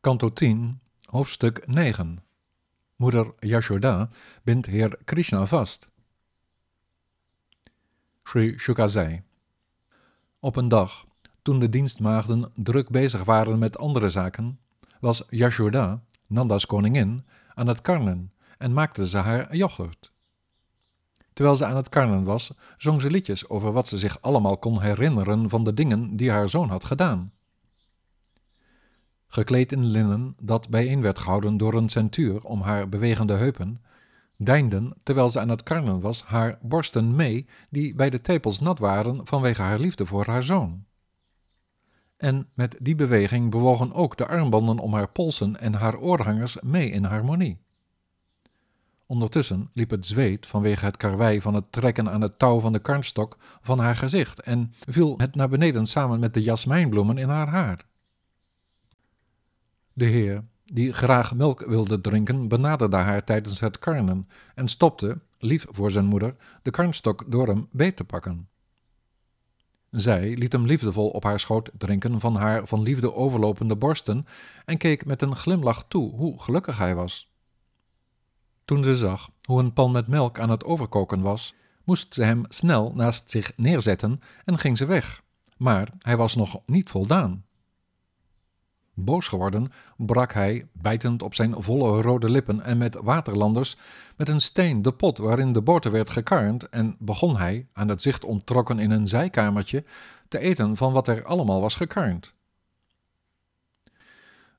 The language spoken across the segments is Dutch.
Kanto 10, hoofdstuk 9. Moeder Yashoda bindt Heer Krishna vast. Sri Shuka zei: Op een dag, toen de dienstmaagden druk bezig waren met andere zaken, was Yashoda, Nanda's koningin, aan het karnen en maakte ze haar yoghurt. Terwijl ze aan het karnen was, zong ze liedjes over wat ze zich allemaal kon herinneren van de dingen die haar zoon had gedaan gekleed in linnen dat bijeen werd gehouden door een centuur om haar bewegende heupen, deinden, terwijl ze aan het karnen was, haar borsten mee, die bij de tepels nat waren vanwege haar liefde voor haar zoon. En met die beweging bewogen ook de armbanden om haar polsen en haar oorhangers mee in harmonie. Ondertussen liep het zweet vanwege het karwei van het trekken aan het touw van de karnstok van haar gezicht en viel het naar beneden samen met de jasmijnbloemen in haar haar. De heer, die graag melk wilde drinken, benaderde haar tijdens het karnen en stopte, lief voor zijn moeder, de karnstok door hem beet te pakken. Zij liet hem liefdevol op haar schoot drinken van haar van liefde overlopende borsten en keek met een glimlach toe hoe gelukkig hij was. Toen ze zag hoe een pan met melk aan het overkoken was, moest ze hem snel naast zich neerzetten en ging ze weg. Maar hij was nog niet voldaan. Boos geworden, brak hij, bijtend op zijn volle rode lippen en met waterlanders, met een steen de pot waarin de boter werd gekarnd en begon hij, aan het zicht onttrokken in een zijkamertje, te eten van wat er allemaal was gekarnd.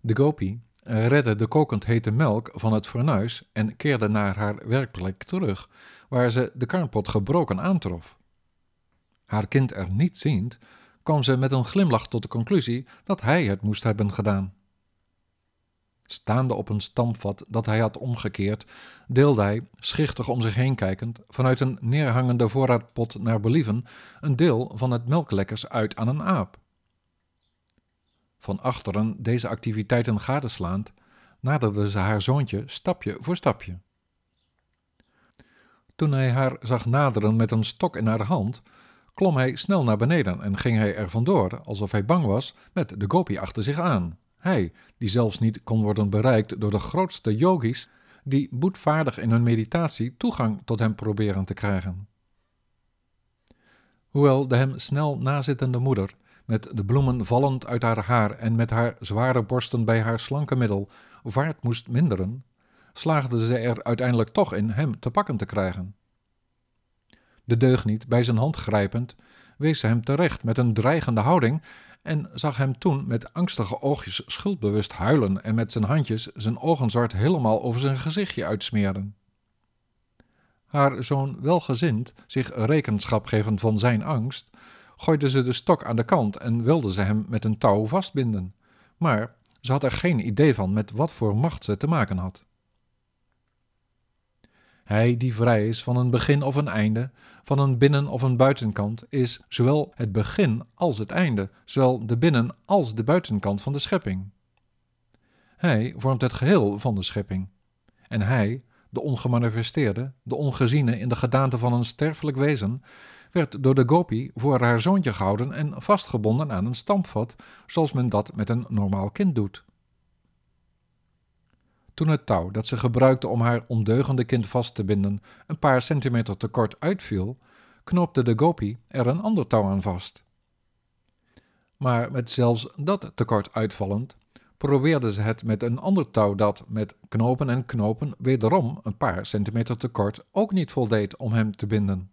De gopi redde de kokend hete melk van het fornuis en keerde naar haar werkplek terug, waar ze de karnpot gebroken aantrof. Haar kind er niet ziend, kwam ze met een glimlach tot de conclusie dat hij het moest hebben gedaan. Staande op een stampvat dat hij had omgekeerd, deelde hij, schichtig om zich heen kijkend, vanuit een neerhangende voorraadpot naar believen, een deel van het melklekkers uit aan een aap. Van achteren deze activiteiten gadeslaand, naderde ze haar zoontje stapje voor stapje. Toen hij haar zag naderen met een stok in haar hand, klom hij snel naar beneden en ging hij er vandoor, alsof hij bang was, met de gopi achter zich aan. Hij, die zelfs niet kon worden bereikt door de grootste yogis, die boetvaardig in hun meditatie toegang tot hem proberen te krijgen. Hoewel de hem snel nazittende moeder, met de bloemen vallend uit haar haar en met haar zware borsten bij haar slanke middel, vaart moest minderen, slaagde ze er uiteindelijk toch in hem te pakken te krijgen de deugniet bij zijn hand grijpend, wees ze hem terecht met een dreigende houding en zag hem toen met angstige oogjes schuldbewust huilen en met zijn handjes zijn ogenzwart helemaal over zijn gezichtje uitsmeren. Haar zoon welgezind, zich rekenschap gevend van zijn angst, gooide ze de stok aan de kant en wilde ze hem met een touw vastbinden. Maar ze had er geen idee van met wat voor macht ze te maken had. Hij die vrij is van een begin of een einde, van een binnen- of een buitenkant, is zowel het begin als het einde, zowel de binnen- als de buitenkant van de schepping. Hij vormt het geheel van de schepping. En hij, de ongemanifesteerde, de ongeziene in de gedaante van een sterfelijk wezen, werd door de gopi voor haar zoontje gehouden en vastgebonden aan een stampvat, zoals men dat met een normaal kind doet. Toen het touw dat ze gebruikte om haar ondeugende kind vast te binden een paar centimeter te kort uitviel, knoopte de gopi er een ander touw aan vast. Maar met zelfs dat tekort uitvallend, probeerde ze het met een ander touw dat met knopen en knopen wederom een paar centimeter te kort ook niet voldeed om hem te binden.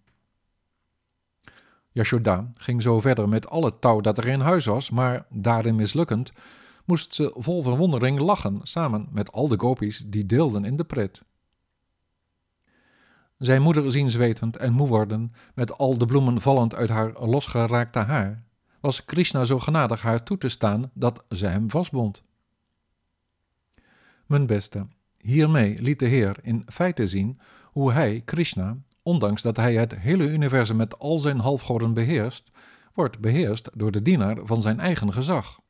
Yashoda ging zo verder met al het touw dat er in huis was, maar daarin mislukkend moest ze vol verwondering lachen samen met al de gopis die deelden in de pret. Zijn moeder zien zwetend en moe worden, met al de bloemen vallend uit haar losgeraakte haar, was Krishna zo genadig haar toe te staan dat ze hem vastbond. Mijn beste, hiermee liet de Heer in feite zien hoe hij, Krishna, ondanks dat hij het hele universum met al zijn halfgoden beheerst, wordt beheerst door de dienaar van zijn eigen gezag.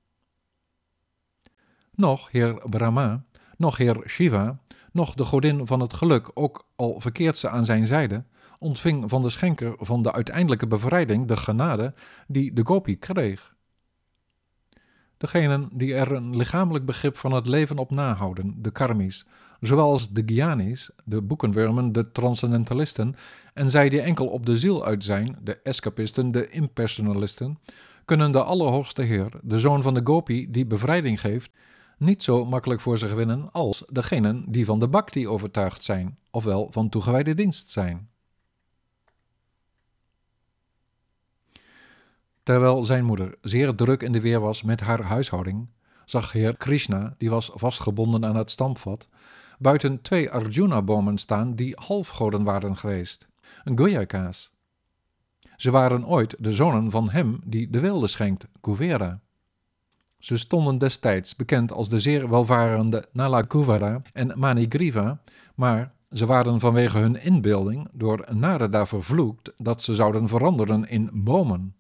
Nog Heer Brahma, nog Heer Shiva, nog de godin van het geluk, ook al verkeert ze aan zijn zijde, ontving van de schenker van de uiteindelijke bevrijding de genade die de gopi kreeg. Degenen die er een lichamelijk begrip van het leven op nahouden, de karmis, zoals de Gyanis, de boekenwormen, de transcendentalisten, en zij die enkel op de ziel uit zijn, de escapisten, de impersonalisten, kunnen de Allerhoogste Heer, de zoon van de Gopi die bevrijding geeft, niet zo makkelijk voor zich winnen als degenen die van de bhakti overtuigd zijn, ofwel van toegewijde dienst zijn. Terwijl zijn moeder zeer druk in de weer was met haar huishouding, zag heer Krishna, die was vastgebonden aan het stampvat, buiten twee Arjuna-bomen staan die halfgoden waren geweest, Goyaka's. Ze waren ooit de zonen van hem die de wilde schenkt, Kuvera. Ze stonden destijds bekend als de zeer welvarende Nala Kuvara en Manigriva, maar ze waren vanwege hun inbeelding door Narada vervloekt dat ze zouden veranderen in bomen.